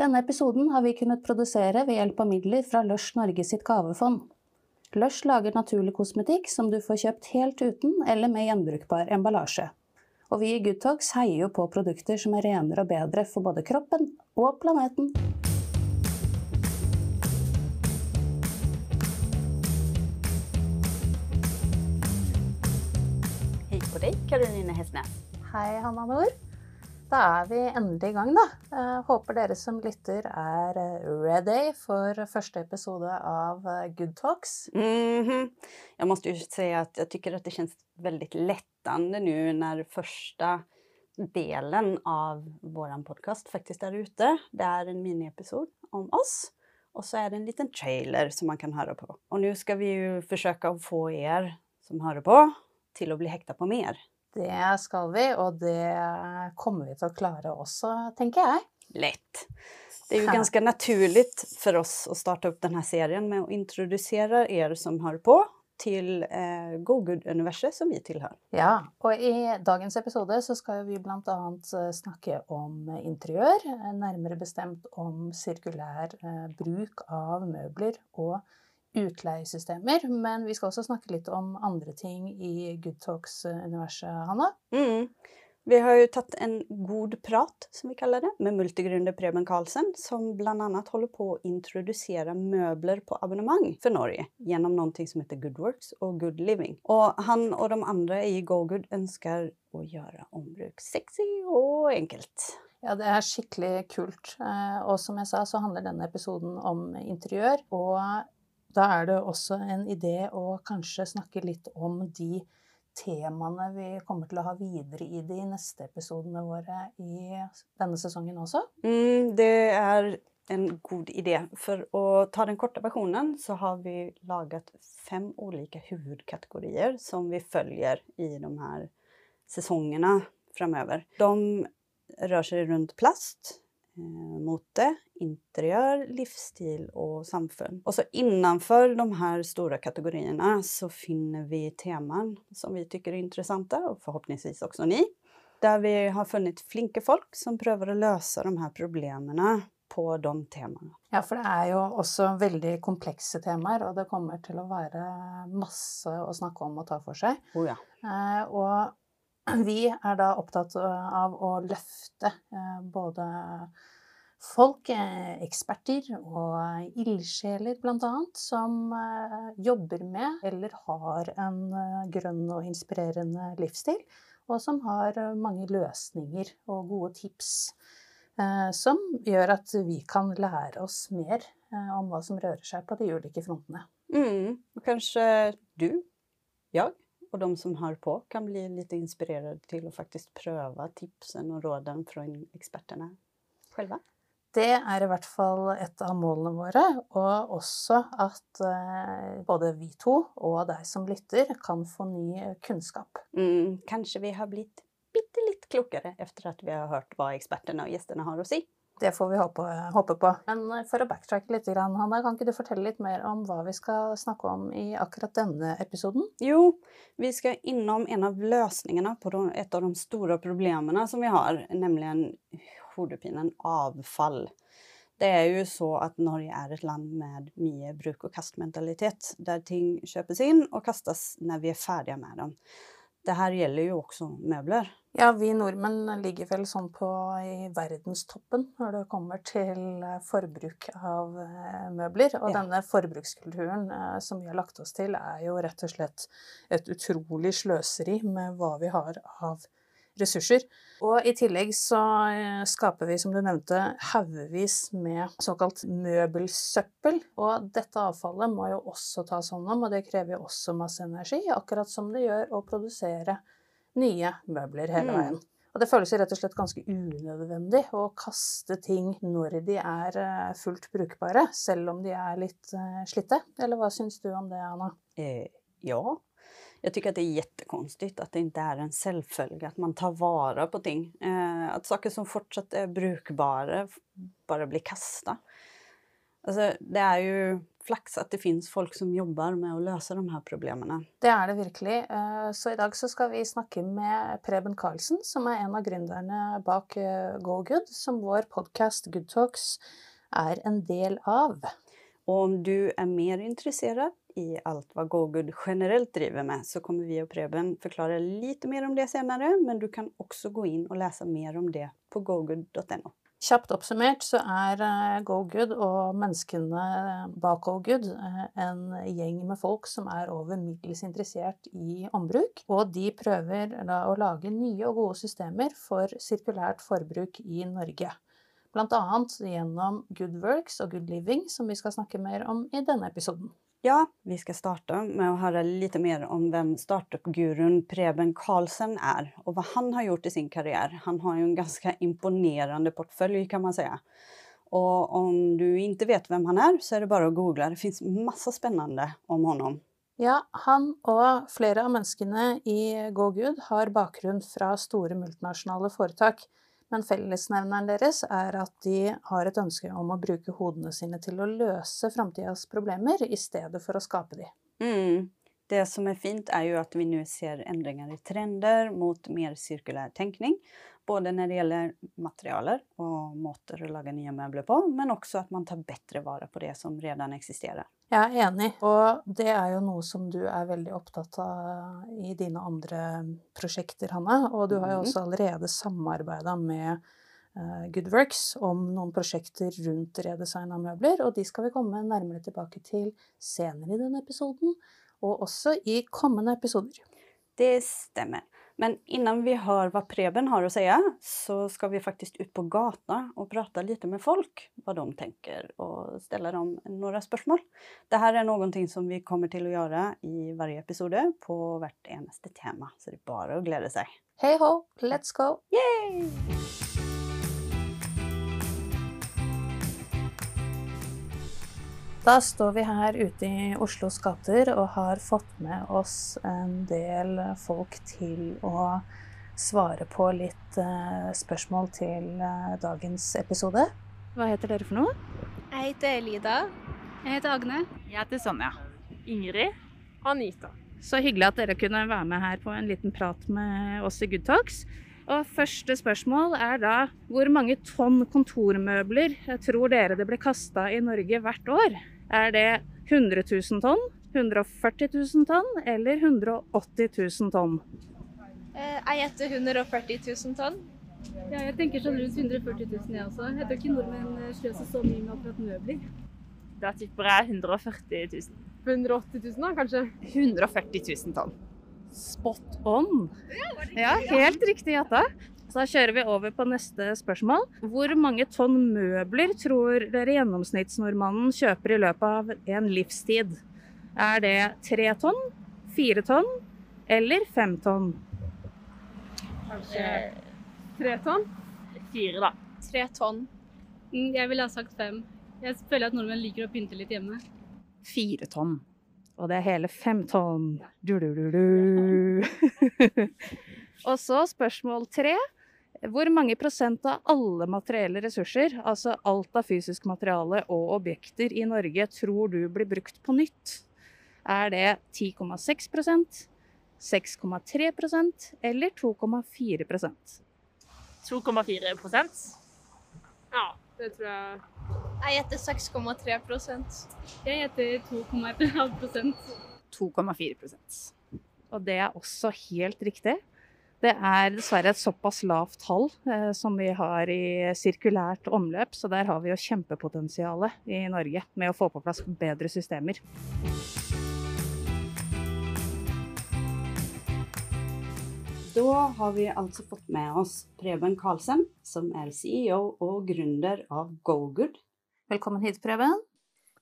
Denne episoden har vi kunnet produsere ved hjelp av midler fra Lush Norge sitt gavefond. Lush lager naturlig kosmetikk som du får kjøpt helt uten eller med gjenbrukbar emballasje. Og vi i Goodtalks heier jo på produkter som er renere og bedre for både kroppen og planeten. Hei på deg, Karoline Hesnes. Hei, Hanna Nord. Da er vi endelig i gang, da. Eh, håper dere som lytter er eh, ready for første episode av eh, Good Talks. Mhm. Jag måste ju säga att jag tycker att det kjennes veldig lettende nå når første delen av vår podcast faktisk er ute. Det er en miniepisod om oss Og så er det en liten trailer som man kan høre på. Og nå skal vi jo forsøke å få er som hører på til å bli hekta på mer. Det skal vi, og det kommer vi til å klare også, tenker jeg. Lett. Det er jo ganske naturlig for oss å starte opp denne serien med å introdusere er som hører på til eh, GoGood-universet som vi tilhører. Ja, og i dagens episode så skal vi bl.a. snakke om interiør, eh, nærmere bestemt om sirkulær eh, bruk av møbler og utleiesystemer. Men vi skal også snakke litt om andre ting i Good Talks-universet, Hanna. Mm. Vi har jo tatt en god prat, som vi kaller det, med multigründer Preben Karlsen som bl.a. holder håller på å introdusere møbler på abonnement for Norge gjennom noe som heter Goodworks og Good Living. Og han og de andre i GoGood ønsker å gjøre ombruk sexy og enkelt. Ja, det er skikkelig kult. Eh, Og som jeg sa, så handler denne episoden om interiør. Og da er det også en idé å kanskje snakke litt om de temaene vi kommer til å ha videre i de neste episodene våre i denne sesongen også. Mm, det er en god idé. For å ta den korte versjonen så har vi laget fem ulike hovedkategorier som vi følger i de her sesongene framover. De rör sig runt plast, eh, interiør, interiör, livsstil og samfunn. Og så innenfor de her store kategoriene så finner vi temaer som vi syns er interessante, og forhåpentligvis også ni. Der vi har funnet flinke folk som prøver å løse de her problemene på de temaene. Ja, for det er jo også veldig komplekse temaer, og det kommer til å være masse å snakke om og ta for seg. Oh ja. Eh, Og vi er da opptatt av å løfte både folk, eksperter og ildsjeler annet, som jobber med eller har en grønn og inspirerende livsstil, og som har mange løsninger og gode tips som gjør at vi kan lære oss mer om hva som rører seg på de ulike frontene. Mm. kanskje du, jag och de som hör på kan bli lite inspirerade till att faktiskt pröva tipsen och råden från experterna själva. Det er i hvert fall et av målene våre, og også at eh, både vi to og deg som lytter kan få ny kunnskap. Mm. Kanske vi har blivit bitte lite klokare efter att vi har hört vad experterna och gästerna har att säga. Det får vi håpe, håpe på. Men eh, for å backtracke litt, Hanna, kan ikke du fortelle litt mer om hva vi skal snakke om i akkurat denne episoden? Jo, vi skal innom en av løsningene på et av de store problemene som vi har, nemlig hodepinen avfall. Det er jo så at Norge er et land med mye bruk og kast-mentalitet, der ting kjøpes inn og kastes når vi er ferdige med dem. Det her gjelder jo også møbler. Ja, vi nordmenn ligger vel sånn på i verdenstoppen når det kommer til eh, forbruk av eh, møbler. Og Ja. denne forbrukskulturen eh, som vi har lagt oss til, er jo rett og slett et utrolig sløseri med hva vi har av ressurser. Og i tillegg så eh, skaper vi, som du nevnte, haugevis med såkalt møbelsøppel. Og dette avfallet må jo også tas hånd om, og det krever jo også masse energi, akkurat som det gjør å produsere nye møbler hele Mm. veien. Og det føles rett og slett ganske unødvendig å kaste ting når de er eh, fullt brukbare, selv om de er litt eh, slitte. Eller hva syns du om det, Anna? Eh, ja, jag tycker att det är jättekonstigt att det inte är en selvfølge att man tar vara på ting. Eh, att saker som fortsatt är brukbara bare bara blir kasta. Altså, det er jo flaks at det finnes folk som jobber med å løse de her problemene. Det er det virkelig. Eh, så i dag så skal vi snakke med Preben Karlsen, som er en av gründerne bak eh, GoGood, som vår podkast Good Talks er en del av. Og om du er mer interessert i alt hva GoGood generelt driver med, så kommer vi og Preben forklare litt mer om det senere, men du kan også gå inn og lese mer om det på gogood.no. Kjapt oppsummert så er eh, GoGood og menneskene bak GoGood eh, en gjeng med folk som er over middels interessert i ombruk. Og de prøver å lage nye og gode systemer for sirkulært forbruk i Norge. Blant annet gjennom Good Works og Good Living, som vi skal snakke mer om i denne episoden. Ja, vi skal starte med å høre litt mer om hvem startup-guruen Preben Karlsen er, og hva han har gjort i sin karriere. Han har jo en ganske imponerende portfølje, kan man si. Og om du ikke vet hvem han er, så er det bare å google. Det fins masse spennende om honom. Ja, han og flere av menneskene i GoGood har bakgrunn fra store multinasjonale foretak. Men fellesnevneren deres er at de har et ønske om å bruke hodene sine til å løse framtidas problemer, i stedet for å skape de. Mm. Det som er fint, er jo at vi nå ser endringer i trender mot mer sirkulær tenkning. Både når det gjelder materialer og måter å lage nye møbler på, men også at man tar bedre vare på det som allerede eksisterer. Jeg er enig, og det er jo noe som du er veldig opptatt av i dine andre prosjekter, Hanne. Og du har jo mhm. også allerede samarbeida med uh, Goodworks om noen prosjekter rundt redesign av møbler, og de skal vi komme nærmere tilbake til senere i denne episoden, og også i kommende episoder. Det stemmer. Men innan vi hører hva Preben har å si, så skal vi faktisk ut på gata og prate litt med folk, hva de tenker, og stille dem noen spørsmål. Dette er noe som vi kommer til å gjøre i hver episode på hvert eneste tema, så det er bare å glede seg. Hei ho, let's go! Yay! Da står vi her ute i Oslos gater og har fått med oss en del folk til å svare på litt eh, spørsmål til eh, dagens episode. Hva heter dere for noe? Jeg heter Elida. Jeg heter Agne. Jeg heter Sonja. Ingrid. Anita. Så hyggelig at dere kunne være med her på en liten prat med oss i Good Talks. Og første spørsmål er da hvor mange tonn kontormøbler tror dere det blir kasta i Norge hvert år? Er det 100 000 tonn, 140 000 tonn eller 180 000 tonn? Eh, jeg gjetter 140 000 tonn. Ja, jeg tenker sånn rundt 140 000 jeg også. Jeg tror ikke nordmenn eh, sløser så mye med akkurat møbler. Da tipper jeg 140 000. 180 000 da, kanskje? 140 000 tonn. Spot on. Ja, helt riktig gjetta. Så da kjører vi over på neste spørsmål. Hvor mange tonn møbler tror dere gjennomsnittsnordmannen kjøper i løpet av en livstid? Er det tre tonn, fire tonn eller fem tonn? Kanskje tre tonn? Fire, da. Tre tonn. Mm, jeg ville ha sagt fem. Jeg føler at nordmenn liker å pynte litt hjemme. Fire tonn. Og det er hele fem tonn. Du, du, du, og så spørsmål tre. Hvor mange prosent av alle materielle ressurser, altså alt av fysisk materiale og objekter i Norge, tror du blir brukt på nytt? Er det 10,6% 6,3% eller 2,4% 2,4% Ja, det tror jeg jeg gjetter 6,3% Jeg gjetter 2,1% 2,4% Og det er også helt riktig. Det er dessverre et såpass lavt tall eh, som vi har i sirkulært omløp, så der har vi jo kjempepotensialet i Norge med å få på plass bedre systemer. Da har vi altså fått med oss Preben Karlsen, som er CEO og gründer av GoGood, Velkommen hit, Preben.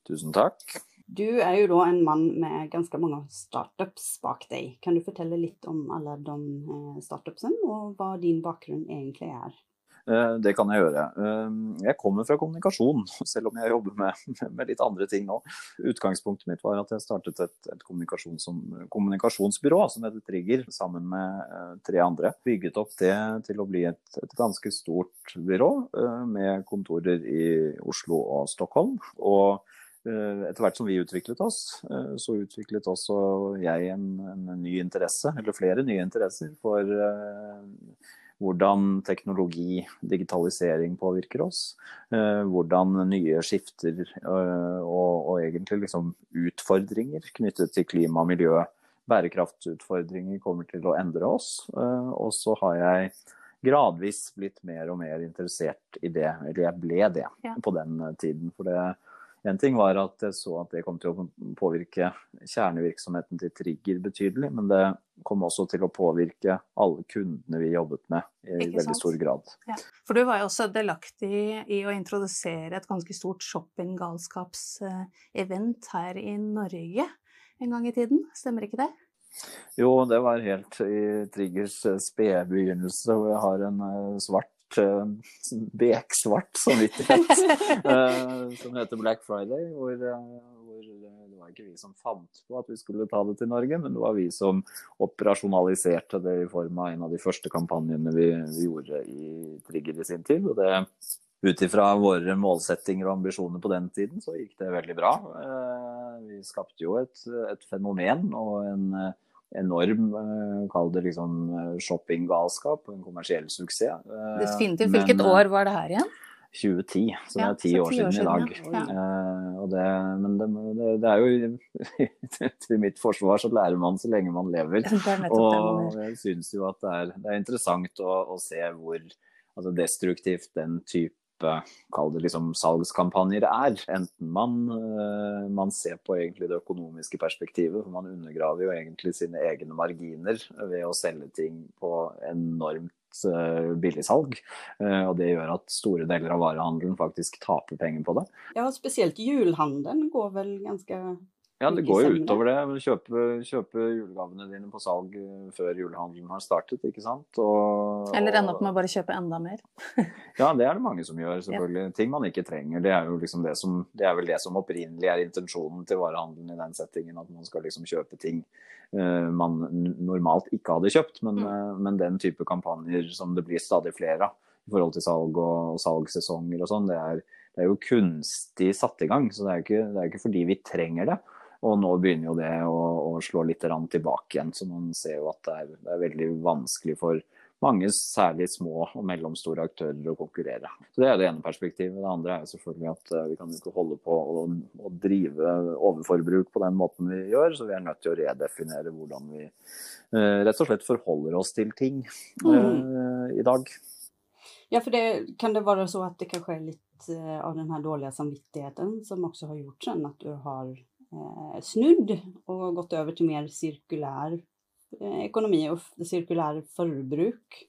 Tusen takk. Du er jo da en mann med ganske mange startups bak deg. Kan du fortelle litt om alle de eh, startupsene, og hva din bakgrunn egentlig er? Eh, det kan jeg gjøre. Eh, jeg kommer fra kommunikasjon, selv om jeg jobber med, med litt andre ting nå. Utgangspunktet mitt var at jeg startet et, et kommunikasjonsbyrå som heter Trigger, sammen med eh, tre andre. Bygget opp det til å bli et, et ganske stort byrå med kontorer i Oslo og Stockholm. Og etter hvert som vi utviklet oss, så utviklet også jeg en, en ny interesse, eller flere nye interesser, for hvordan teknologi, digitalisering påvirker oss. Eh, hvordan nye skifter eh, og, og egentlig liksom utfordringer knyttet til klima og miljø, bærekraftutfordringer, kommer til å endre oss. Eh, og så har jeg gradvis blitt mer og mer interessert i det, eller jeg ble det ja. på den tiden. For det, en ting var at jeg så at det kom til å påvirke kjernevirksomheten til Trigger betydelig, men det kom også til å påvirke alle kundene vi jobbet med i Ikke veldig sant? stor grad. Ja. For du var jo også delaktig i å introdusere et ganske stort shoppinggalskapsevent her i Norge en gang i tiden, stemmer ikke det? Jo, det var helt i Triggers spede begynnelse, hvor jeg har en eh, svart uh, beksvart samvittighet uh, som heter Black Friday. Hvor, uh, hvor, det var ikke vi som fant på at vi skulle ta det til Norge, men det var vi som operasjonaliserte det i form av en av de første kampanjene vi, vi gjorde i Trigger i sin tid. og det ut ifra våre målsettinger og ambisjoner på den tiden, så gikk det veldig bra. Vi skapte jo et, et fenomen og en enorm, eh, kall det liksom eh, shoppinggalskap og en kommersiell suksess. Eh, Definitivt. Hvilket Men, år var det her igjen? 2010, så det er ti år, siden, i dag. Ja. Uh, det, men det, det, det, er jo Til mitt forsvar så lærer man så lenge man lever. Og jeg syns jo at det er, det er interessant å, å, se hvor altså destruktivt den type type kall det liksom salgskampanjer er. Enten man, uh, man ser på det økonomiske perspektivet, for man undergraver jo egentlig sine egne marginer ved å selge ting på enormt uh, billigsalg. Uh, og det gjør at store deler av varehandelen faktisk taper penger på det. Ja, spesielt julehandelen går vel ganske ja, det går jo utover det. Kjøpe, kjøpe julegavene dine på salg eh, før julehandelen har startet, ikke sant. Og, Eller ende opp med å bare kjøpe enda mer. ja, det er det mange som gjør, selvfølgelig. Ja. Ting man ikke trenger. Det er jo liksom det som Det er vel det som opprinnelig er intensjonen til varehandelen i den settingen. At man skal liksom kjøpe ting uh, man normalt ikke hadde kjøpt. Men, mm. uh, men, den type kampanjer som det blir stadig flere av i forhold til salg og, og salgssesonger og sånn, det, det, er jo kunstig satt i gang. Så det er ikke, det er ikke fordi vi trenger det. Og nå begynner jo det å, å slå litt tilbake igjen, så man ser jo at det er, det er, veldig vanskelig for mange, særlig små og mellomstore aktører, å konkurrere. Så Det er det ene perspektivet. Det andre er selvfølgelig at eh, vi kan ikke holde på å, å drive overforbruk på den måten vi gjør, så vi er nødt til å redefinere hvordan vi uh, rett og slett forholder oss til ting mm. i dag. Ja, for det, kan det være så at det kanskje er litt av den her dårlige samvittigheten som også har gjort sånn at du har eh, snudd og gått over til mer sirkulær eh, økonomi og sirkulær forbruk?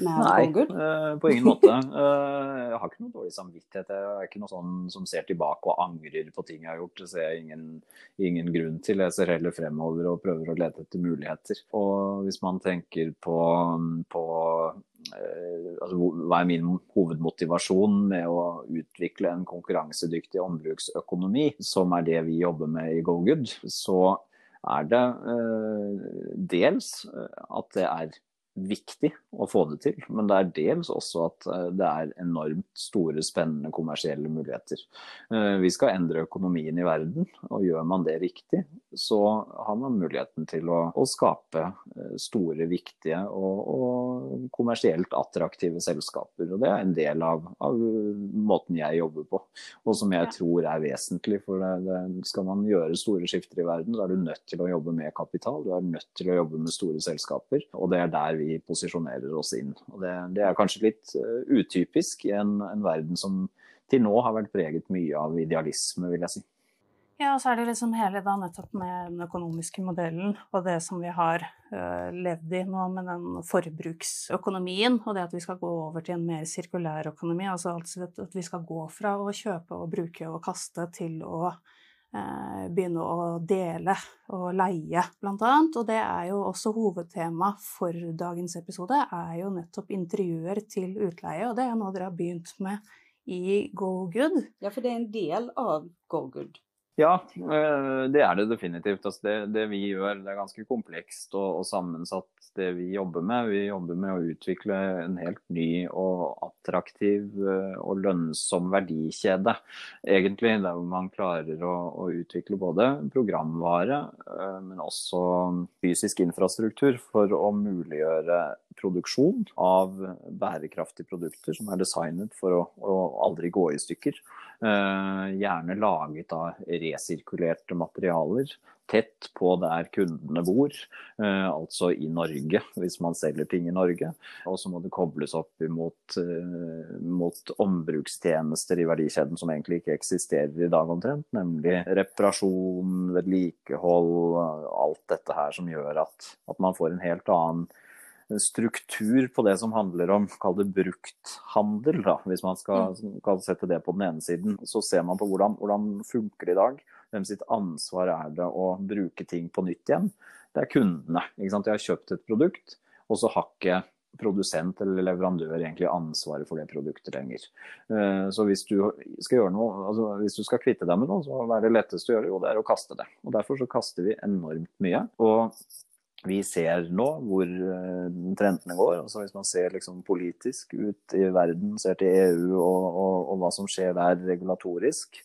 Nei, uh, på ingen måte. Uh, jeg har ikke noe dårlig samvittighet. Jeg er ikke noe sånn som ser tilbake og angrer på ting jeg har gjort. Det ser jeg ingen, ingen grunn til. Jeg ser heller fremover og prøver å lete etter muligheter. Og hvis man tenker på, på uh, altså, hva er min hovedmotivasjon med å utvikle en konkurransedyktig ombruksøkonomi, som er det vi jobber med i GoGood, så er det dels at det er viktig å få det til, men det er dels også at eh, det er enormt store, spennende kommersielle muligheter. Eh, vi skal endre økonomien i verden, og gjør man det riktig, så har man muligheten til å, å skape eh, store, viktige og, og, kommersielt attraktive selskaper. Og det er en del av, av måten jeg jobber på, og som jeg tror er vesentlig. For det, det, skal man gjøre store skifter i verden, så er du nødt til å jobbe med kapital, du er nødt til å jobbe med store selskaper. og det er der vi posisjonerer oss inn. Og det, det er kanskje litt uh, utypisk i en, en, verden som til nå har vært preget mye av idealisme, vil jeg si. Ja, og så er det liksom hele da nettopp med den økonomiske modellen og det som vi har uh, levd i nå med den forbruksøkonomien, og det at vi skal gå over til en mer sirkulær økonomi. Altså, at vi skal gå fra å kjøpe og bruke og kaste til å eh, begynne å dele og leie, blant annet. Og det er jo også hovedtema for dagens episode, er jo nettopp intervjuer til utleie. Og det er noe dere har begynt med i GoGood. Ja, for det er en del av GoGood. Ja, eh, det er det definitivt. Altså det, det, vi gjør, det er ganske komplekst og, og, sammensatt det vi jobber med. Vi jobber med å utvikle en helt ny og attraktiv eh, og lønnsom verdikjede. Egentlig der hvor man klarer å, å utvikle både programvare, eh, men også fysisk infrastruktur for å muliggjøre produksjon av bærekraftige produkter som er designet for å, å aldri gå i stykker. Eh, gjerne laget av resirkulerte materialer tett på der kundene bor, eh, altså i Norge, hvis man selger ting i Norge. Og så må det kobles opp mot, eh, mot ombrukstjenester i verdikjeden som egentlig ikke eksisterer i dag omtrent, nemlig reparasjon, vedlikehold, alt dette her som gjør at, at man får en helt annen struktur på det som handler om kall det brukthandel, da, hvis man skal, mm. skal, sette det på den ene siden. Så ser man på hvordan, hvordan funker det i dag. Hvem sitt ansvar er det å bruke ting på nytt igjen? Det er kundene. ikke sant? De har kjøpt et produkt, og så har ikke produsent eller leverandør egentlig ansvaret for det produktet lenger. Eh, så hvis du skal gjøre noe, altså hvis du skal kvitte deg med noe, så er det letteste å gjøre jo det er å kaste det. Og Derfor så kaster vi enormt mye. Og vi ser nå hvor eh, trendene går. Altså hvis man ser liksom politisk ut i verden, ser til EU og, og, og hva som skjer der regulatorisk,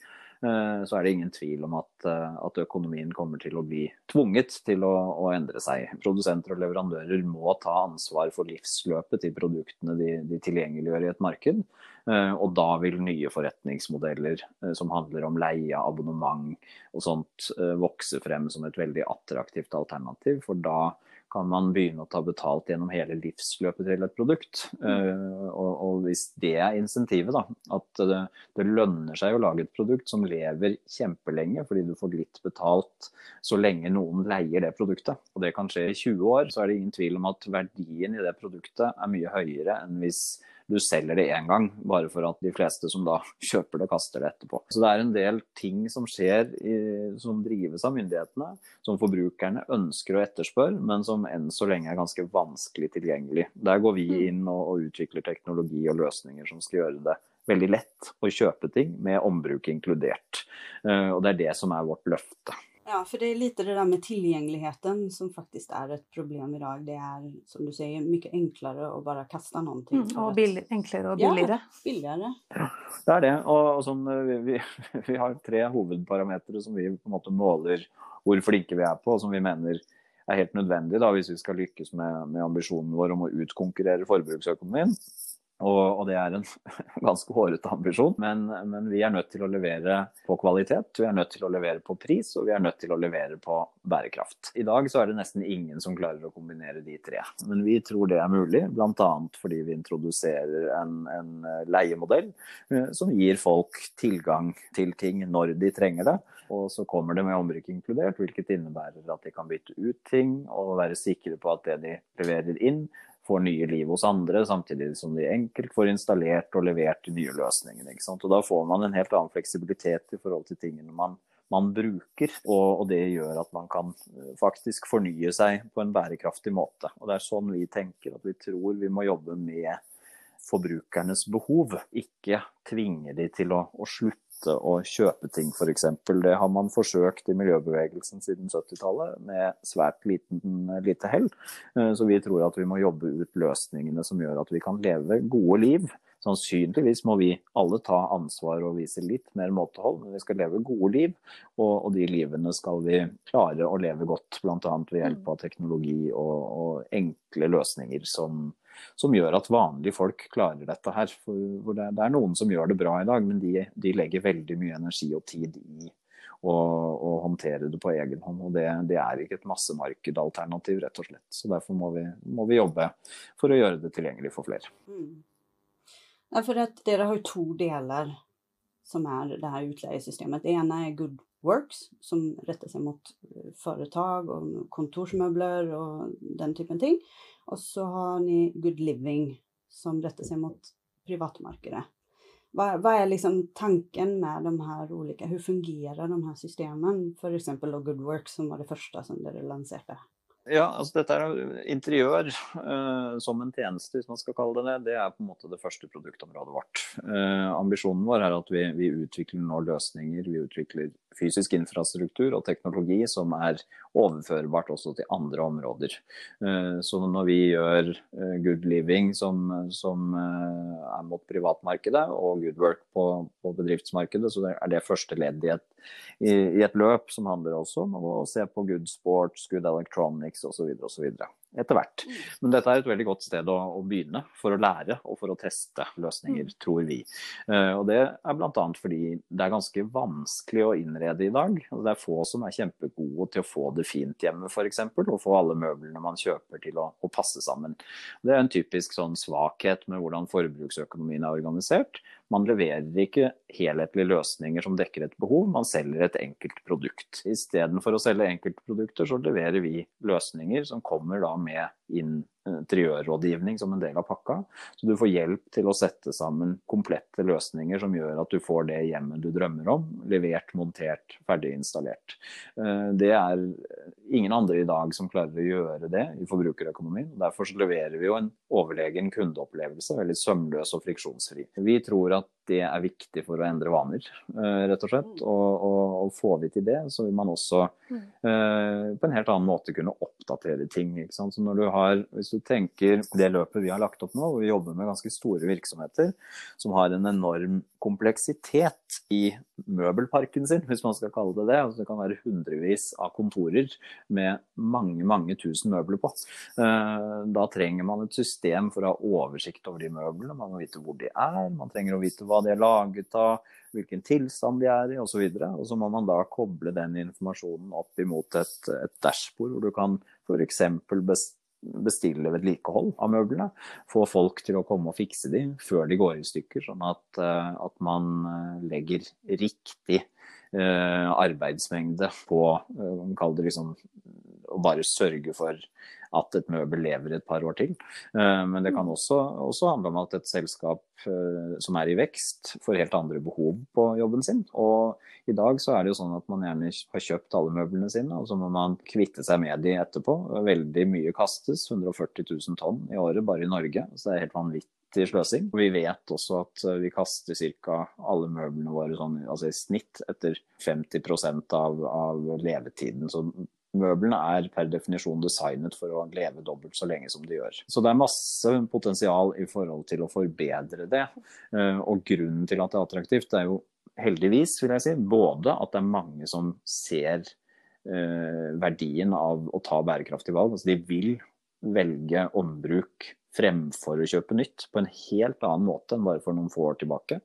så er det ingen tvil om at, eh, at økonomien kommer til å bli tvunget til å, å, endre seg. Produsenter og leverandører må ta ansvar for livsløpet til produktene de, de tilgjengeliggjør i et marked. Eh, og da vil nye forretningsmodeller eh, som handler om leie, abonnement og sånt, eh, vokse frem som et veldig attraktivt alternativ. For da kan man begynne å ta betalt gjennom hele livsløpet til et produkt. Mm. Og, og, hvis det er insentivet, da, at det, det, lønner seg å lage et produkt som lever kjempelenge fordi du får litt betalt så lenge noen leier det produktet, og det kan skje i 20 år, så er det ingen tvil om at verdien i det produktet er mye høyere enn hvis du selger det én gang, bare for at de fleste som da kjøper det, kaster det etterpå. Så det er en del ting som skjer i, som drives av myndighetene, som forbrukerne ønsker å etterspørre, men som enn så lenge er ganske vanskelig tilgjengelig. Der går vi mm. inn og, og utvikler teknologi og løsninger som skal gjøre det veldig lett å kjøpe ting med ombruk inkludert. Eh, og det er det som er vårt løfte. Ja, för det är lite det där med tillgängligheten som faktiskt är ett problem idag. Det är som du säger mycket enklere att bara kaste någonting. Mm, och bill, enklere och billigere. Ja, billigere. Ja, det er det. Og, og som eh, vi, vi, vi, har tre hovedparametere som vi på en måte måler hvor flinke vi er på, og som vi mener er helt nødvendig da, hvis vi skal lykkes med, med ambisjonen vår om å utkonkurrere forbruksøkonomien. Og, og, det er en ganske hårete ambisjon, men, men, vi er nødt til å levere på kvalitet, vi er nødt til å levere på pris, og vi er nødt til å levere på bærekraft. I dag så er det nesten ingen som klarer å kombinere de tre, men vi tror det er mulig, bl.a. fordi vi introduserer en, en leiemodell eh, som gir folk tilgang til ting når de trenger det. Og så kommer det med omrykk inkludert, hvilket innebærer at de kan bytte ut ting og være sikre på at det de leverer inn, får nye liv hos andre, samtidig som de enkelt får installert og levert de nye løsningene. Og Da får man en helt annen fleksibilitet i forhold til tingene man, man bruker. Og, og, det gjør at man kan eh, faktisk fornye seg på en bærekraftig måte. Og Det er sånn vi tenker at vi tror vi må jobbe med forbrukernes behov, ikke tvinge de til å, å slutte slutte å kjøpe ting, f.eks. Det har man forsøkt i miljøbevegelsen siden 70-tallet med svært liten, lite hell. Eh, så vi tror at vi må jobbe ut løsningene som gjør at vi kan leve gode liv. Sannsynligvis må vi alle ta ansvar og vise litt mer måtehold, men vi skal leve gode liv. Og, og de livene skal vi klare å leve godt, bl.a. ved hjelp av teknologi og, og enkle løsninger som, som gjør at vanlige folk klarer dette her. For det, er noen som gjør det bra i dag, men de, de legger veldig mye energi og tid i å håndtere det på egen hånd. Og det, det er ikke et massemarkedalternativ, rett og slett. Så derfor må vi, må vi, jobbe for å gjøre det tilgjengelig for flere. Mm. Ja, for at dere har jo to deler som er det her utleiesystemet. Det ene er Good Works, som retter seg mot eh, foretak og kontorsmøbler og den typen ting. Og så har ni Good Living som retter seg mot privatmarkedet. Hva, hva, er liksom tanken med de her ulike Hvordan fungerer de her systemene? F.eks. Good Works, som var det første som dere lanserte. Ja, altså dette er interiør uh, som en tjeneste, hvis man skal kalle det det. Det er på en måte det første produktområdet vårt. Uh, ambisjonen vår er at vi, vi, utvikler nå løsninger, vi utvikler fysisk infrastruktur og teknologi som er overførbart også til andre områder. Eh, så når vi gjør eh, good living som, som eh, er mot privatmarkedet, og good work på, på bedriftsmarkedet, så er det første ledd i et, i, et løp som handler også om å se på good sports, good electronics osv. osv. etter hvert. Mm. Men dette er et veldig godt sted å, å, begynne for å lære og for å teste løsninger, mm. tror vi. Uh, og Det er bl.a. fordi det er ganske vanskelig å innrede i dag. Altså, det er få som er kjempegode til å få det fint hjemme f.eks. Og få alle møblene man kjøper til å, å, passe sammen. Det er en typisk sånn svakhet med hvordan forbruksøkonomien er organisert. Man leverer ikke helhetlige løsninger som dekker et behov, man selger et enkelt produkt. Istedenfor å selge enkeltprodukter, så leverer vi løsninger som kommer da med interiørrådgivning som en del av pakka. Så du får hjelp til å sette sammen komplette løsninger som gjør at du får det hjemmet du drømmer om. Levert, montert, ferdig installert. Eh, det er ingen andre i dag som klarer å gjøre det i forbrukerøkonomien. Derfor leverer vi jo en overlegen kundeopplevelse, veldig sømløs og friksjonsfri. Vi tror at det er viktig for å endre vaner, eh, rett og slett. Og, og, og får vi til det, så vil man også uh, på en helt annen måte kunne oppdatere ting. Ikke sant? Så når du har, hvis du tenker det løpet vi har lagt opp nå, hvor vi jobber med ganske store virksomheter som har en enorm kompleksitet i møbelparken sin, hvis man skal kalle det det. Altså det kan være hundrevis av kontorer med mange, mange tusen møbler på. Eh, da trenger man et system for å ha oversikt over de møblene. Man må vite hvor de er, man trenger å vite hva de er laget av, hvilken tilstand de er i osv. Og, så og så må man da koble den informasjonen opp imot et, et dashbord, hvor du kan f.eks. bestille vedlikehold av møblene. Få folk til å komme og fikse de før de går i stykker, sånn at, eh, at man eh, legger riktig eh, arbeidsmengde på det liksom å bare sørge for at et møbel lever et par år til. Eh, men det kan også, også handle om at et selskap eh, som er i vekst, får helt andre behov på jobben sin. Og i dag så er det jo sånn at man gjerne har kjøpt alle møblene sine, og så må man kvitte seg med de etterpå. Veldig mye kastes, 140 000 tonn i året bare i Norge. Så det er helt vanvittig sløsing. Vi vet også at eh, vi kaster ca. alle møblene våre sånn, altså i snitt etter 50% av, av levetiden. Så Møblene er per definisjon designet for å leve dobbelt så lenge som de gjør. Så det er masse potensial i forhold til å forbedre det. Eh, og grunnen til at det er attraktivt, er jo heldigvis, vil jeg si, både at det er mange som ser eh, verdien av å ta bærekraftige valg. Altså de vil velge ombruk fremfor å kjøpe nytt, på en helt annen måte enn bare for noen få år tilbake.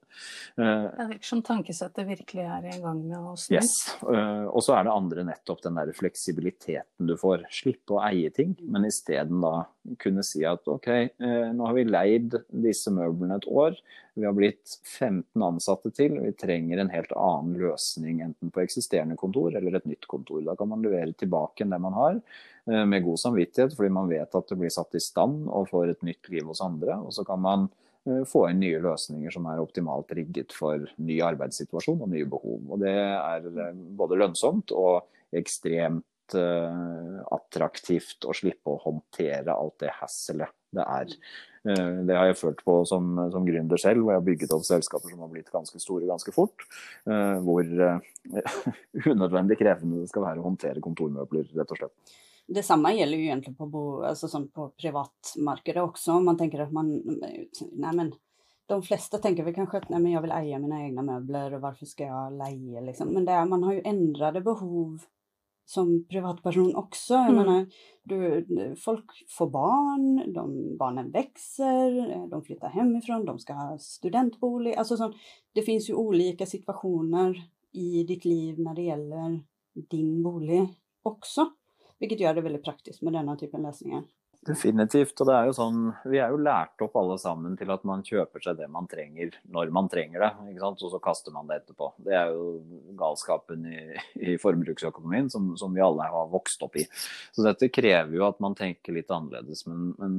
Eh, det virker som tankesettet virkelig er i gang med å snu. Yes. Eh, og så er det andre nettopp den der fleksibiliteten du får. Slippe å eie ting, men isteden da kunne si at ok, eh, nå har vi leid disse møblene et år. Vi har blitt 15 ansatte til. Vi trenger en helt annen løsning, enten på eksisterende kontor eller et nytt kontor. Da kan man levere tilbake enn det man har, eh, med god samvittighet, fordi man vet at det blir satt i stand og får et nytt liv hos andre. Og så kan man eh, få inn nye løsninger som er optimalt rigget for ny arbeidssituasjon og nye behov. Og det er både lønnsomt og ekstremt attraktivt å slippe å håndtere alt det hasselet det er. Uh, det har jeg følt på som, som gründer selv, hvor jeg har bygget opp selskaper som har blitt ganske store ganske fort. Uh, hvor unødvendig krevende det skal være å håndtere kontormøbler, rett og slett. Det samme gjelder jo egentlig på, bo, altså sånn på privatmarkedet også. Man tenker at man Nei, men de fleste tenker vel kanskje at nei, men jeg vil eie mine egne møbler, og hvorfor skal jeg leie, liksom. Men er, man har jo endrede behov som privatperson også. Jeg mm. mener, du, folk får barn, de, barnen vokser, de flyttar hjemmefra, de skal ha studentbolig. altså sånn, Det fins jo ulike situationer i ditt liv når det gjelder din bolig også. Vilket gjør det veldig praktisk med denne typen løsninger. Definitivt. Og det er jo sånn, vi er jo lært opp alle sammen til at man kjøper seg det man trenger når man trenger det. ikke sant? Og så kaster man det etterpå. Det er jo galskapen i, i forbruksøkonomien som, som, vi alle har vokst opp i. Så dette krever jo at man tenker litt annerledes. Men, men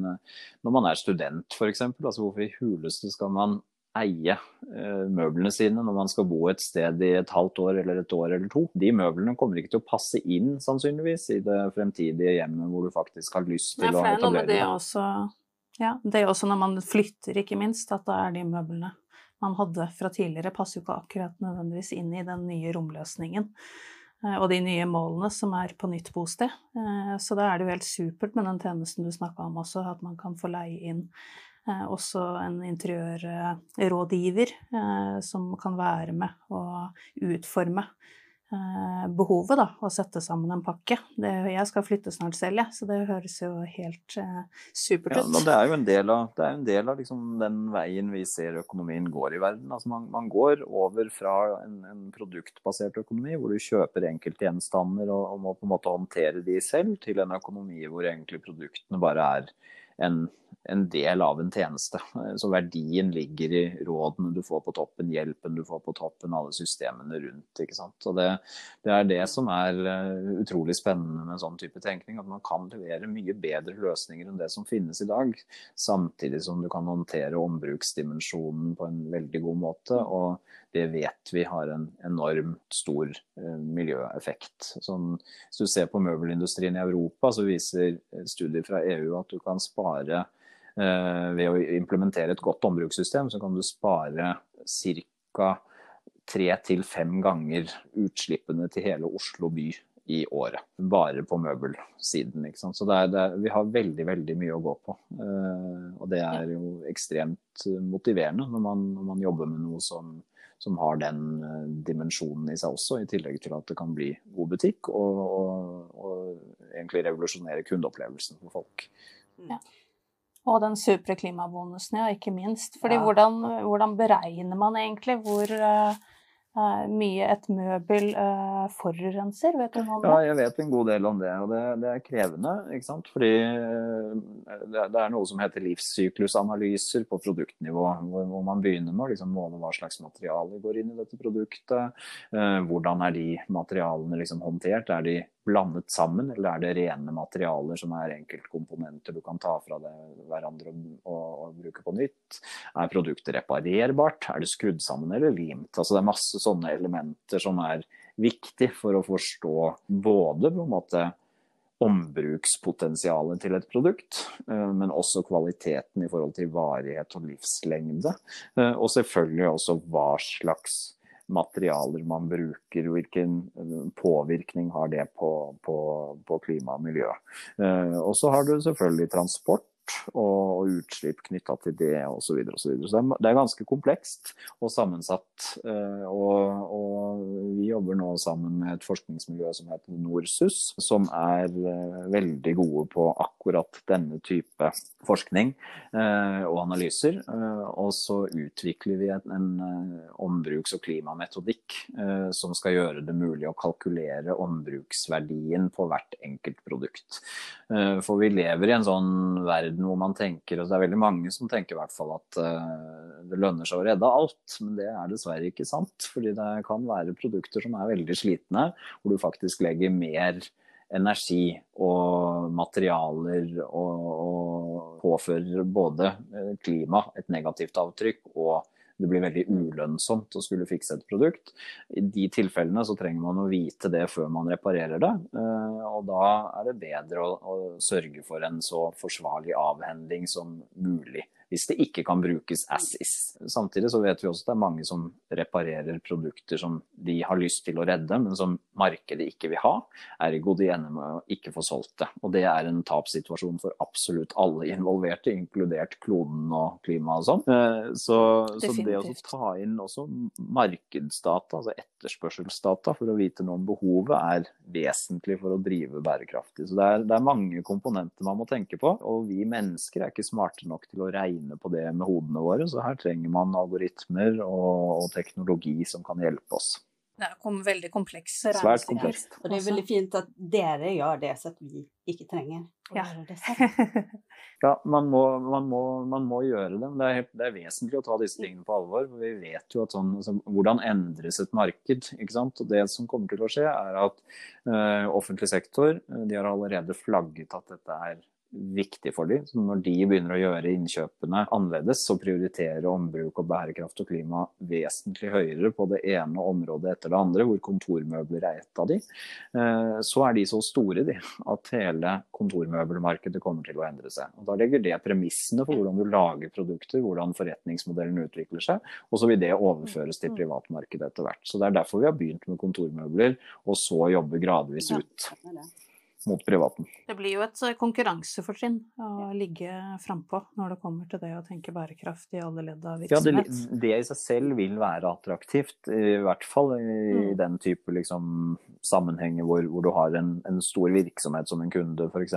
når man er student f.eks., altså hvorfor i huleste skal man eie eh, møblene sine når man skal bo et sted i et halvt år eller et år eller to. De møblene kommer ikke til å passe inn sannsynligvis i det fremtidige hjemmet hvor du faktisk har lyst til Ja, å det er etablere det deg. også Ja, det er også når man flytter, ikke minst, at da er de møblene man hadde fra tidligere, passer jo ikke akkurat nødvendigvis inn i den nye romløsningen. eh, Og de nye målene som er på nytt bosted. Eh, Så da er det jo helt supert med den tjenesten du snakka om også, at man kan få leie inn også en interiørrådgiver eh, som kan være med og utforme eh, behovet, da, og sette sammen en pakke. Det, jeg skal flytte snart selv, jeg, så det høres jo helt eh, supert ut. Ja, det er jo en del av, det er en del av liksom den veien vi ser økonomien går i verden. Altså man, man går over fra en, en produktbasert økonomi, hvor du kjøper enkeltgjenstander og, og må på en måte håndtere de selv, til en økonomi hvor egentlig produktene bare er en, en del av en tjeneste. Så verdien ligger i rådene du får på toppen, hjelpen du får på toppen, alle systemene rundt. ikke sant? Og det, det er det som er eh, utrolig spennende med en sånn type tenkning. At man kan levere mye bedre løsninger enn det som finnes i dag. Samtidig som du kan håndtere ombruksdimensjonen på en veldig god måte. Og det vet vi har en enormt stor eh, miljøeffekt. Sånn, hvis du ser på møbelindustrien i Europa, så viser studier fra EU at du kan spare eh, ved å implementere et godt ombrukssystem, så kan du spare ca. tre til fem ganger utslippene til hele Oslo by i året. Bare på møbelsiden. Så det er, det er, vi har veldig veldig mye å gå på. Eh, og det er jo ekstremt motiverende når man, når man jobber med noe som, som har den eh, dimensjonen i seg også, i tillegg til at det kan bli god butikk og, og, og egentlig revolusjonere kundeopplevelsen for folk. Og den supre klimabonusen, ja, ikke minst. Fordi Ja. hvordan, hvordan beregner man egentlig hvor eh, mye et møbel eh, forurenser? Vet du noe om Ja, jeg vet en god del om det, og det, det er krevende. ikke sant? Fordi eh, det, det er noe som heter livssyklusanalyser på produktnivå, hvor, hvor man begynner med å liksom måle hva slags materiale går inn i dette produktet. Eh, hvordan er de materialene liksom håndtert? Er de blandet sammen, eller er det rene materialer som er enkeltkomponenter du kan ta fra det, hverandre og, og, og bruke på nytt? Er produktet reparerbart? Er det skrudd sammen eller limt? Altså Det er masse sånne elementer som er viktig for å forstå både på en måte ombrukspotensialet til et produkt, eh, men også kvaliteten i forhold til varighet og livslengde. Eh, Og selvfølgelig også hva slags materialer man bruker, hvilken eh, påvirkning har det på, på, på klima og miljø. Eh, Og så har du selvfølgelig transport og utslipp knytta til det osv. Så, videre, og så, videre. så det er, det er ganske komplekst og sammensatt. eh, Og, og vi jobber nå sammen med et forskningsmiljø som heter NORSUS, som er eh, veldig gode på akkurat denne type forskning eh, og analyser. Og så utvikler vi en, en ombruks- og klimametodikk som skal gjøre det mulig å kalkulere ombruksverdien på hvert enkelt produkt. For vi lever i en sånn verden hvor man tenker, og det er veldig mange som tenker i hvert fall at eh, det lønner seg å redde alt, men det er dessverre ikke sant. Fordi det kan være produkter som er veldig slitne, hvor du faktisk legger mer energi og materialer og, og påfører både eh, klima et negativt avtrykk det blir veldig ulønnsomt å skulle fikse et produkt. I de tilfellene så trenger man å vite det før man reparerer det. eh, Og da er det bedre å, å sørge for en så forsvarlig avhending som mulig. Hvis det ikke kan brukes as is. Samtidig så vet vi også at det er mange som reparerer produkter som de har lyst til å redde, men som markedet ikke vil ha. Ergo de ender med å ikke få solgt det. Og det er en tapssituasjon for absolutt alle involverte, inkludert kloden og klimaet og sånn. Eh, Så, så det å ta inn også markedsdata, altså etterspørselsdata, for å vite noe om behovet, er vesentlig for å drive bærekraftig. Så det er, det er mange komponenter man må tenke på. Og vi mennesker er ikke smarte nok til å regne på det med hodene våre, så her trenger man algoritmer og, og teknologi som kan hjelpe oss. Det er kom veldig komplekse Svært komplekst. Og det er veldig fint at dere gjør det, så at vi ikke trenger å Ja. gjøre det selv. Ja, man må, man, må, man må gjøre det. men Det er, helt, det er vesentlig å ta disse tingene på alvor. for Vi vet jo at sånn, altså, Hvordan endres et marked? ikke sant? Og Det som kommer til å skje, er at uh, offentlig sektor eh, de har allerede flagget at dette er viktig for dem. Så når de begynner å gjøre innkjøpene annerledes så prioriterer ombruk og bærekraft og klima vesentlig høyere på det ene området etter det andre, hvor kontormøbler er et av de, eh, så er de så store de, at hele kontormøbelmarkedet kommer til å endre seg. Og Da legger det premissene for hvordan du lager produkter, hvordan forretningsmodellen utvikler seg, og så vil det overføres til privatmarkedet etter hvert. Så Det er derfor vi har begynt med kontormøbler, og så jobbe gradvis ut mot privaten. Det blir jo et eh, konkurransefortrinn å ligge frampå når det kommer til det å tenke bærekraft i alle ledd av Ja, det, det i seg selv vil være attraktivt, i hvert fall i Mm. den type liksom, sammenhenger hvor, hvor du har en, en stor virksomhet som en kunde f.eks.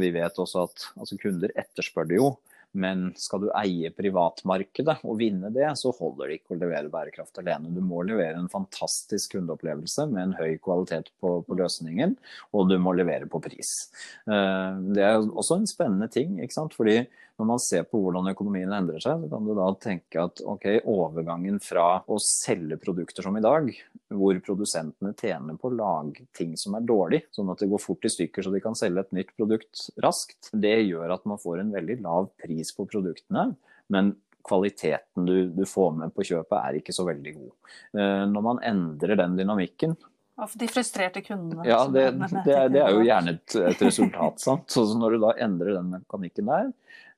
Vi vet også at altså, kunder etterspør det jo, men skal du eie privatmarkedet og vinne det, så holder det ikke å levere bærekraft alene. Du må levere en fantastisk kundeopplevelse med en høy kvalitet på, på løsningen, og du må levere på pris. Eh, Det er også en spennende ting, ikke sant? fordi når man ser på hvordan økonomien endrer seg, så kan du da tenke at ok, overgangen fra å selge produkter som i dag, hvor produsentene tjener på å lage ting som er dårlig, sånn at det går fort i stykker så de kan selge et nytt produkt raskt, det gjør at man får en veldig lav pris på produktene, men kvaliteten du, du får med på kjøpet er ikke så veldig god. Eh, Når man endrer den dynamikken, de frustrerte kundene. ja, det, det, er- det er jo gjerne et, et resultat. sant? Så når du da endrer den mekanikken der,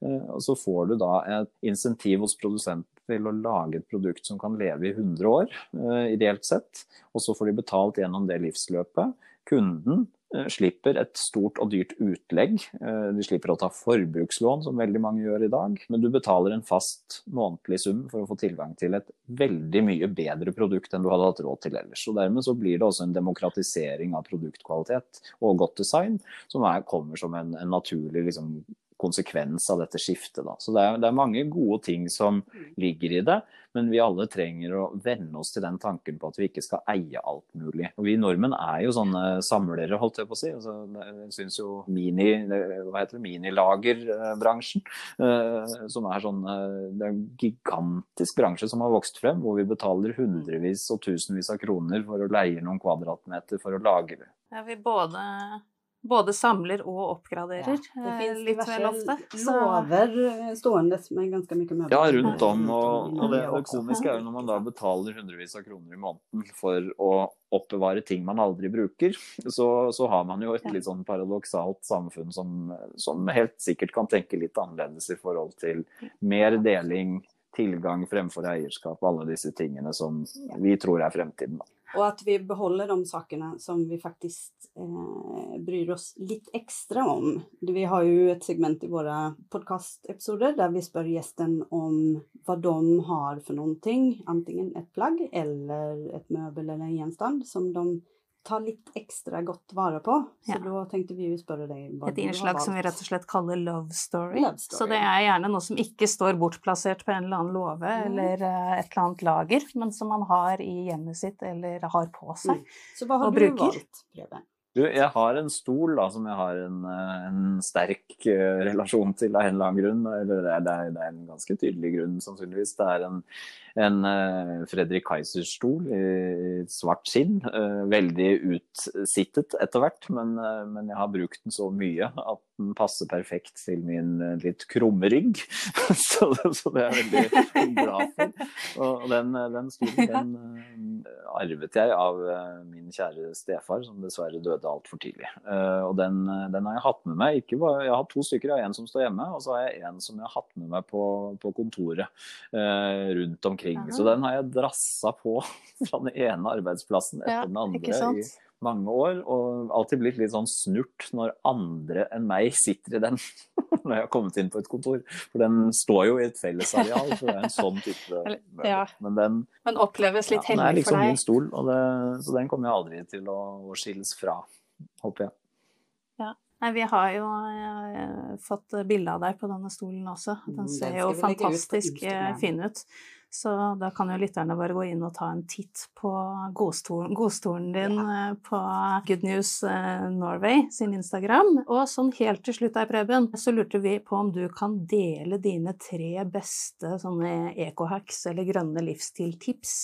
eh, så får du da et insentiv hos produsenten til å lage et produkt som kan leve i 100 år, eh, ideelt sett, og så får de betalt gjennom det livsløpet. Kunden slipper et stort og dyrt utlegg. Eh, De slipper å ta forbrukslån, som veldig mange gjør i dag. Men du betaler en fast månedlig sum for å få tilgang til et veldig mye bedre produkt enn du hadde hatt råd til ellers. Og Dermed så blir det også en demokratisering av produktkvalitet og godt design, som er, kommer som en, en naturlig liksom, konsekvens av dette skiftet. Da. Så det er, det er mange gode ting som ligger i det, men vi alle trenger å venne oss til den tanken på at vi ikke skal eie alt mulig. Og Vi nordmenn er jo sånne samlere, holdt jeg på å si. Altså, jeg syns jo mini, hva heter det, minilagerbransjen, eh, som er sånn eh, Det er en gigantisk bransje som har vokst frem, hvor vi betaler hundrevis og tusenvis av kroner for å leie noen kvadratmeter for å lagre. Ja, vi både, både samler og oppgraderer Det finnes finns litt vel ofte. diverse Så- lover stående med ganske mye møbler. Ja, rundt om. Og, og det, det komiske er jo når man da betaler hundrevis av kroner i måneden for å oppbevare ting man aldri bruker, så, så har man jo et litt sånn paradoksalt samfunn som, som helt sikkert kan tenke litt annerledes i forhold til mer deling, tilgang fremfor eierskap, alle disse tingene som vi tror er fremtiden. Da. Och at vi behåller de sakene som vi faktisk eh, bryr oss litt extra om. Vi har jo et segment i våre podcastepisoder der vi spør gjesten om hva de har for noen ting. Antingen et plagg eller et møbel eller en gjenstand som de tar litt ekstra godt vare på. Så Ja. da tenkte vi å spørre deg hva Et innslag som vi rett og slett kaller love story. Love story. Så det er gjerne noe som ikke står bortplassert på en eller annen låve Mm. eller eh, et eller annet lager, men som man har i hjemmet sitt eller har på seg. Mm. Så hva har og du bruker. valgt, Preben? Du, jeg har en stol da, som jeg har en, eh, en sterk eh, relasjon til av en eller annen grunn. Eller er, det er, det er en ganske tydelig grunn, sannsynligvis. Det er en, en eh, Fredrik Kaiser-stol i svart skinn. eh, veldig utsittet etter hvert, men, eh, men jeg har brukt den så mye at den passer perfekt til min litt krumme rygg. så, så det er jeg veldig glad for. Og den, den stolen den arvet jeg av min kjære stefar, som dessverre døde altfor tidlig. Og den, den har jeg hatt med meg. Ikke jeg har to stykker, jeg har en som står hjemme, og så har jeg en som jeg har hatt med meg på, på kontoret rundt omkring. Så den har jeg drassa på fra den ene arbeidsplassen etter Ja, den andre i mange år, og alltid blitt litt sånn snurt når andre enn meg sitter i den når jeg har kommet inn på et kontor. For den står jo i et fellesareal, så det er en sånn type møbel. ja. Men den, Men oppleves litt ja, den er liksom for min stol, og det, så den kommer jeg aldri til å, å skilles fra, håper jeg. Nei, vi har jo eh, fått bilde av deg på denne stolen også. Mm, Den den ser jo fantastisk eh, fin ut. Så da kan jo lytterne bare gå inn og ta en titt på godstolen, godstolen din ja. på Good News eh, Norway sin Instagram. Og sånn helt til slutt der, Preben, så lurte vi på om du kan dele dine tre beste sånne ecohacks eller grønne livsstiltips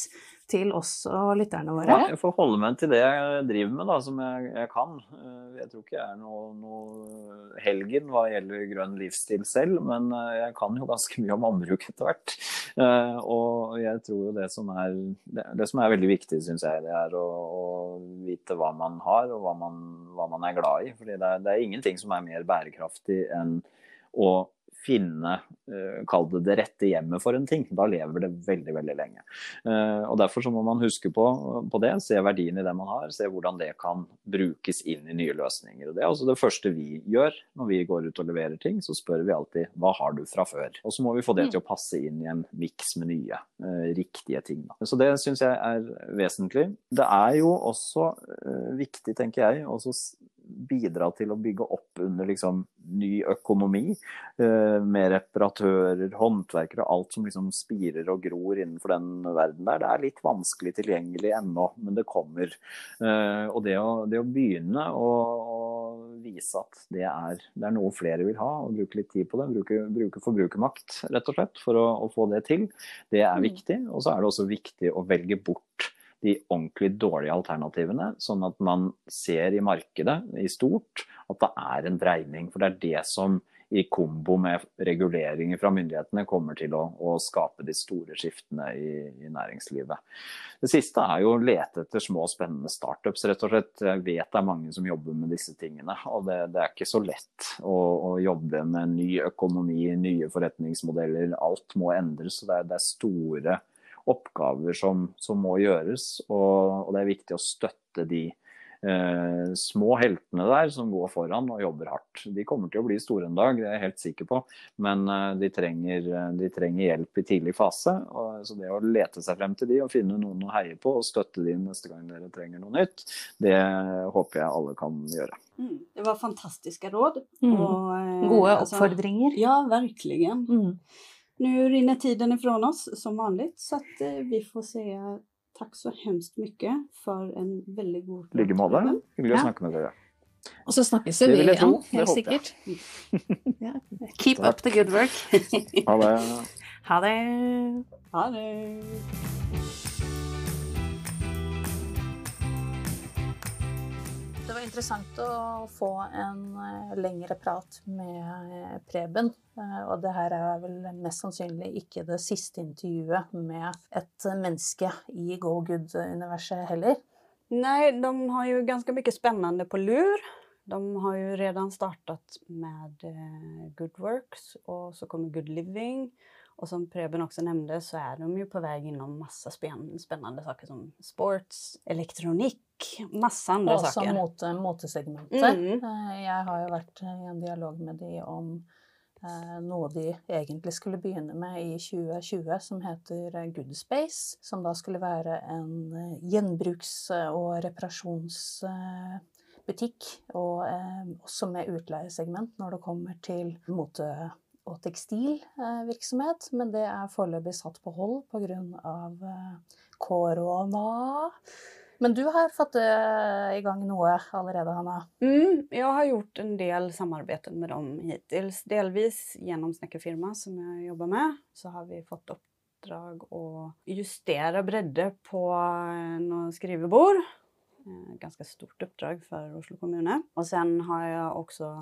til oss og lytterne Ja, våre? jeg får holde meg til det jeg driver med, da, som jeg, jeg kan. Eh, Jeg tror ikke jeg er noe, noe helgen hva gjelder grønn livsstil selv, men eh, jeg kan jo ganske mye om ombruk etter hvert. Eh, Og jeg tror jo det som er, det, som er veldig viktig, syns jeg, det er å, å vite hva man har og hva man, hva man er glad i. Fordi det det er ingenting som er mer bærekraftig enn å finne, eh, kall det det rette hjemmet for en ting. Da lever det veldig, veldig lenge. Eh, Og Derfor så må man huske på, på det, se verdien i det man har, se hvordan det kan brukes inn i nye løsninger. Og Det er også det første vi gjør når vi går ut og leverer ting. Så spør vi alltid hva har du fra før? Og så må vi få det til å passe inn i en miks med nye, eh, riktige ting. Da. Så det syns jeg er vesentlig. Det er jo også viktig, tenker jeg, s- bidra til å bygge opp under liksom, ny økonomi eh, med reparatører, håndverkere alt som liksom spirer og gror innenfor den verden der. Det er litt vanskelig tilgjengelig ennå, men det kommer. Eh, og det å, det å begynne å, å vise at det er, det er noe flere vil ha, og bruke litt tid på det, bruke, bruke forbrukermakt rett og slett for å, å få det til, det er viktig. Og så er det også viktig å velge bort de ordentlig dårlige alternativene, sånn at man ser i markedet i stort at det er en dreining. For det er det som i kombo med reguleringer fra myndighetene kommer til å, å skape de store skiftene i, i næringslivet. Det siste er jo å lete etter små, spennende startups, rett og slett. Jeg vet det er mange som jobber med disse tingene. Og det, det er ikke så lett å, å jobbe med ny økonomi, nye forretningsmodeller. Alt må endres. Så det er, det er store oppgaver som, som må gjøres. Og, og det er viktig å støtte de eh, små heltene der som går foran og jobber hardt. De kommer til å bli store en dag, det er jeg helt sikker på. Men eh, de, trenger, de trenger hjelp i tidlig fase. Og, så det å lete seg frem til de og finne noen å heie på og støtte de neste gang dere trenger noe nytt, det håper jeg alle kan gjøre. Mm. Det var fantastiske råd. Mm. Og, eh, Gode oppfordringer. oppfordringer. Ja, verkligen. Mm. Nu rinner tiden ifrån oss som vanligt så att eh, vi får säga tack så hemskt mycket för en väldigt god I like måte. Hyggelig å snakke med dere. Og så snakkes vi igjen, helt sikkert. Ja. Keep up the good work. Ha det. Ha det. Ha det! Interessant å få en eh, lengre prat med eh, Preben. Eh, Og det her er vel mest sannsynlig ikke det siste intervjuet med et menneske i Go Good-universet heller. Nei, de har jo ganske mye spennende på lur. De har jo redan startet med Good Works og så kommer Good Living. Och som Preben också nämnde så är de ju på väg inom massa spennende spännande saker som sports, elektronikk, masse andre Også saker. mote, motesegmentet. Mm. Eh, Jeg har jo vært i en dialog med de om eh, noe de egentlig skulle begynne med i 2020, som heter Good Goodspace. Som da skulle være en eh, gjenbruks- og reparasjonsbutikk. Og eh, også med utleiesegment når det kommer til mote og tekstilvirksomhet, men det er foreløpig satt på hold pga. Eh, korona. Men du har fått eh, i gang noe allerede, Hanna. Mm, jeg har gjort en del samarbeid med dem hittil. Delvis gjennom snekkerfirma som jeg jobber med så har vi fått oppdrag å justere bredde på noen skrivebord. Ganske stort oppdrag for Oslo kommune. Og sen har jeg också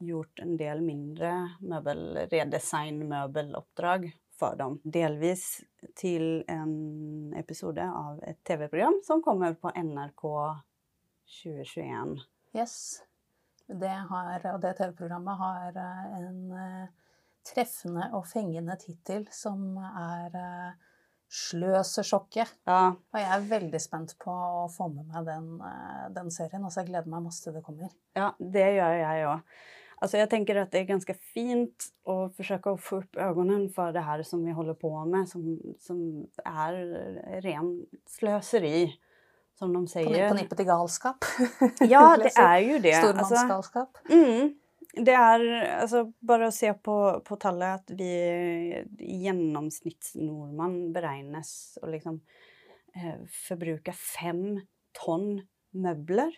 gjort en del mindre möbel, redesign möbeluppdrag för dem. Delvis til en episode av et tv-program som kommer på NRK 2021. Yes. Det har, og det TV-programmet har eh, en eh, treffende og fengende tittel som er eh, Sløsesjokket. Ja, Og jeg er veldig spent på å få med meg den, den serien. Altså, jeg gleder meg masse til det kommer. Ja, det gjør jeg ja. Alltså jag tänker att det är ganska fint att försöka få upp ögonen för det här som vi håller på med som, som är ren slöseri. Som de säger. på nippet til galskap. Ja, det är ju det. Alltså, Stormannsgalskap. mm, det är alltså bara att se på, på tallet att vi genomsnittsnordmann beregnes å liksom eh, forbruke fem tonn møbler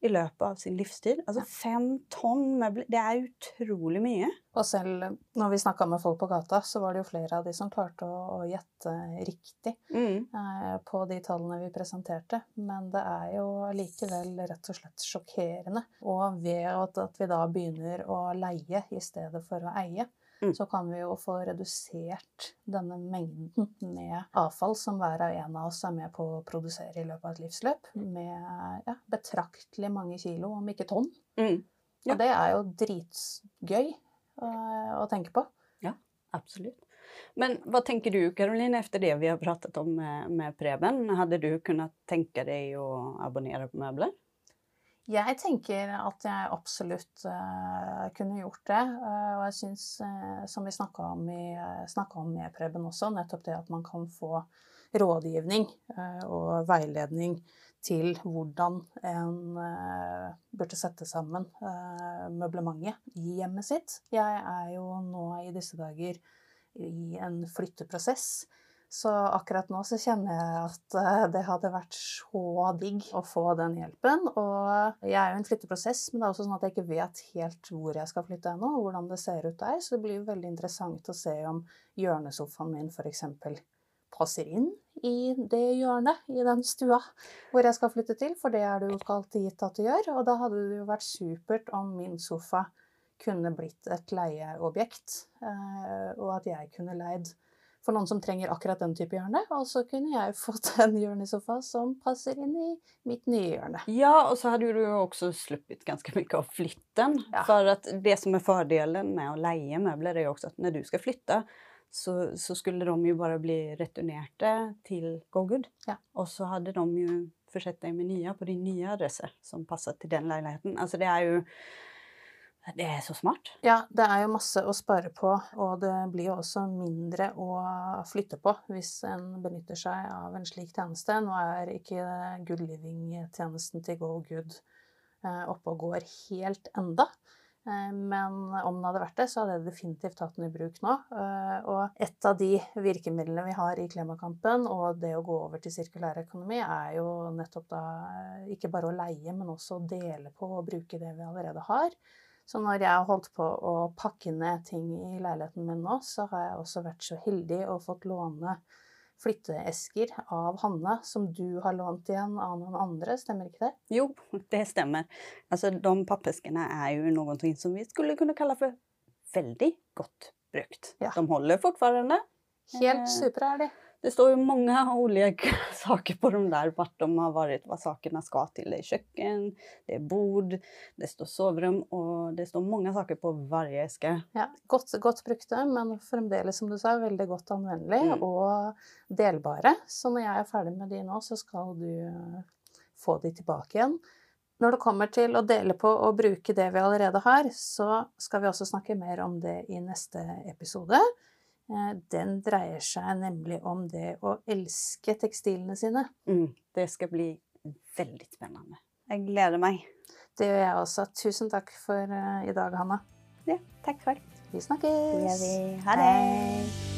i løpet av sin livstid. Altså fem tonn møbler, det er utrolig mye. Og selv når vi snakka med folk på gata, så var det jo flere av de som klarte å, å gjette riktig Mm. eh, på de tallene vi presenterte. Men det er jo likevel rett og slett sjokkerende. Og ved at, at vi da begynner å leie i stedet for å eie, Mm. så kan vi jo få redusert denne mengden med avfall som hver og en av oss er med på å produsere i løpet av et livsløp, med ja, betraktelig mange kilo, om ikke tonn. Mm. Ja. Og det er jo dritgøy eh, å tenke på. Ja, Absolutt. Men hva tenker du Caroline efter det vi har pratet om med, med Preben? Hadde du kunnet tenke deg å abonnere på møbler? Jeg tenker at jeg absolutt uh, kunne gjort det. Uh, og jeg syns, uh, som vi snakka om, i- om med Preben også, nettopp det at man kan få rådgivning og veiledning til hvordan en burde sette sammen møblementet i hjemmet sitt. Jeg er jo nå i disse dager i en flytteprosess. Så akkurat nå så kjenner jeg at eh, det hadde vært så digg å få den hjelpen. Og jeg er jo i en flytteprosess, men det er også sånn at jeg ikke vet helt hvor jeg skal flytte ennå, og hvordan det ser ut der. Så det blir veldig interessant å se om hjørnesofaen min f.eks. passer inn i det hjørnet i den stua hvor jeg skal flytte til, for det er det jo ikke alltid gitt at det gjør. Og da hadde det jo vært supert om min sofa kunne blitt et leieobjekt, eh, og at jeg kunne leid for noen som trenger akkurat den type hjørne, og så kunne jeg fått en hjørnesofa som passer inn i mitt nye hjørne. Ja, og så hadde du jo også sluppet ganske mye av flytten. Ja. For det som er fordelen med å leie møbler, er jo også at når du skal flytte, så, så skulle de jo bare bli returnerte til GoGood. Ja. Og så hadde de jo forsett deg med nye på din nye adresse som passet til den leiligheten. Altså det er jo Det er så smart. Ja, det er jo masse å spare på, og det blir jo også mindre å flytte på hvis en benytter seg av en slik tjeneste. Nå er ikke Good Living-tjenesten til Go Good eh, oppe og går helt enda. Eh, Men om den hadde vært det, så hadde jeg definitivt tatt den i bruk nå. Eh, Og et av de virkemidlene vi har i klimakampen, og det å gå over til sirkulær økonomi, er jo nettopp da ikke bare å leie, men også å dele på og bruke det vi allerede har. Så når jeg har holdt på å pakke ned ting i leiligheten min nå, så har jeg også vært så heldig og fått låne flytteesker av Hanne, som du har lånt igjen av noen andre, stemmer ikke det? Jo, det stemmer. Altså, de pappeskene er jo noe som vi skulle kunne kalle for veldig godt brukt. Ja. De holder fortfarande. Eh, Helt supre er de. Det står jo mange olika saker på de der, vart de har varit, vad sakerna ska till. Det är köken, det är bord, det står sovrum och det står många saker på varje eske. Ja, godt, godt brukte, men fremdeles, som du sa, veldig godt anvendelig Mm. og delbare. Så når jeg er ferdig med de nå, så skal du eh, få de tilbake igjen. Når det kommer til å dele på og bruke det vi allerede har, så skal vi også snakke mer om det i neste episode. Eh, Den dreier seg nemlig om det å elske tekstilene sine. Mm, det skal bli veldig spennende. Jeg gleder meg. Det gjør jeg også. Tusen takk for eh, i dag, Hanna. Ja, takk for. Vi snakkes! Det gjør vi. Ha det! Hei.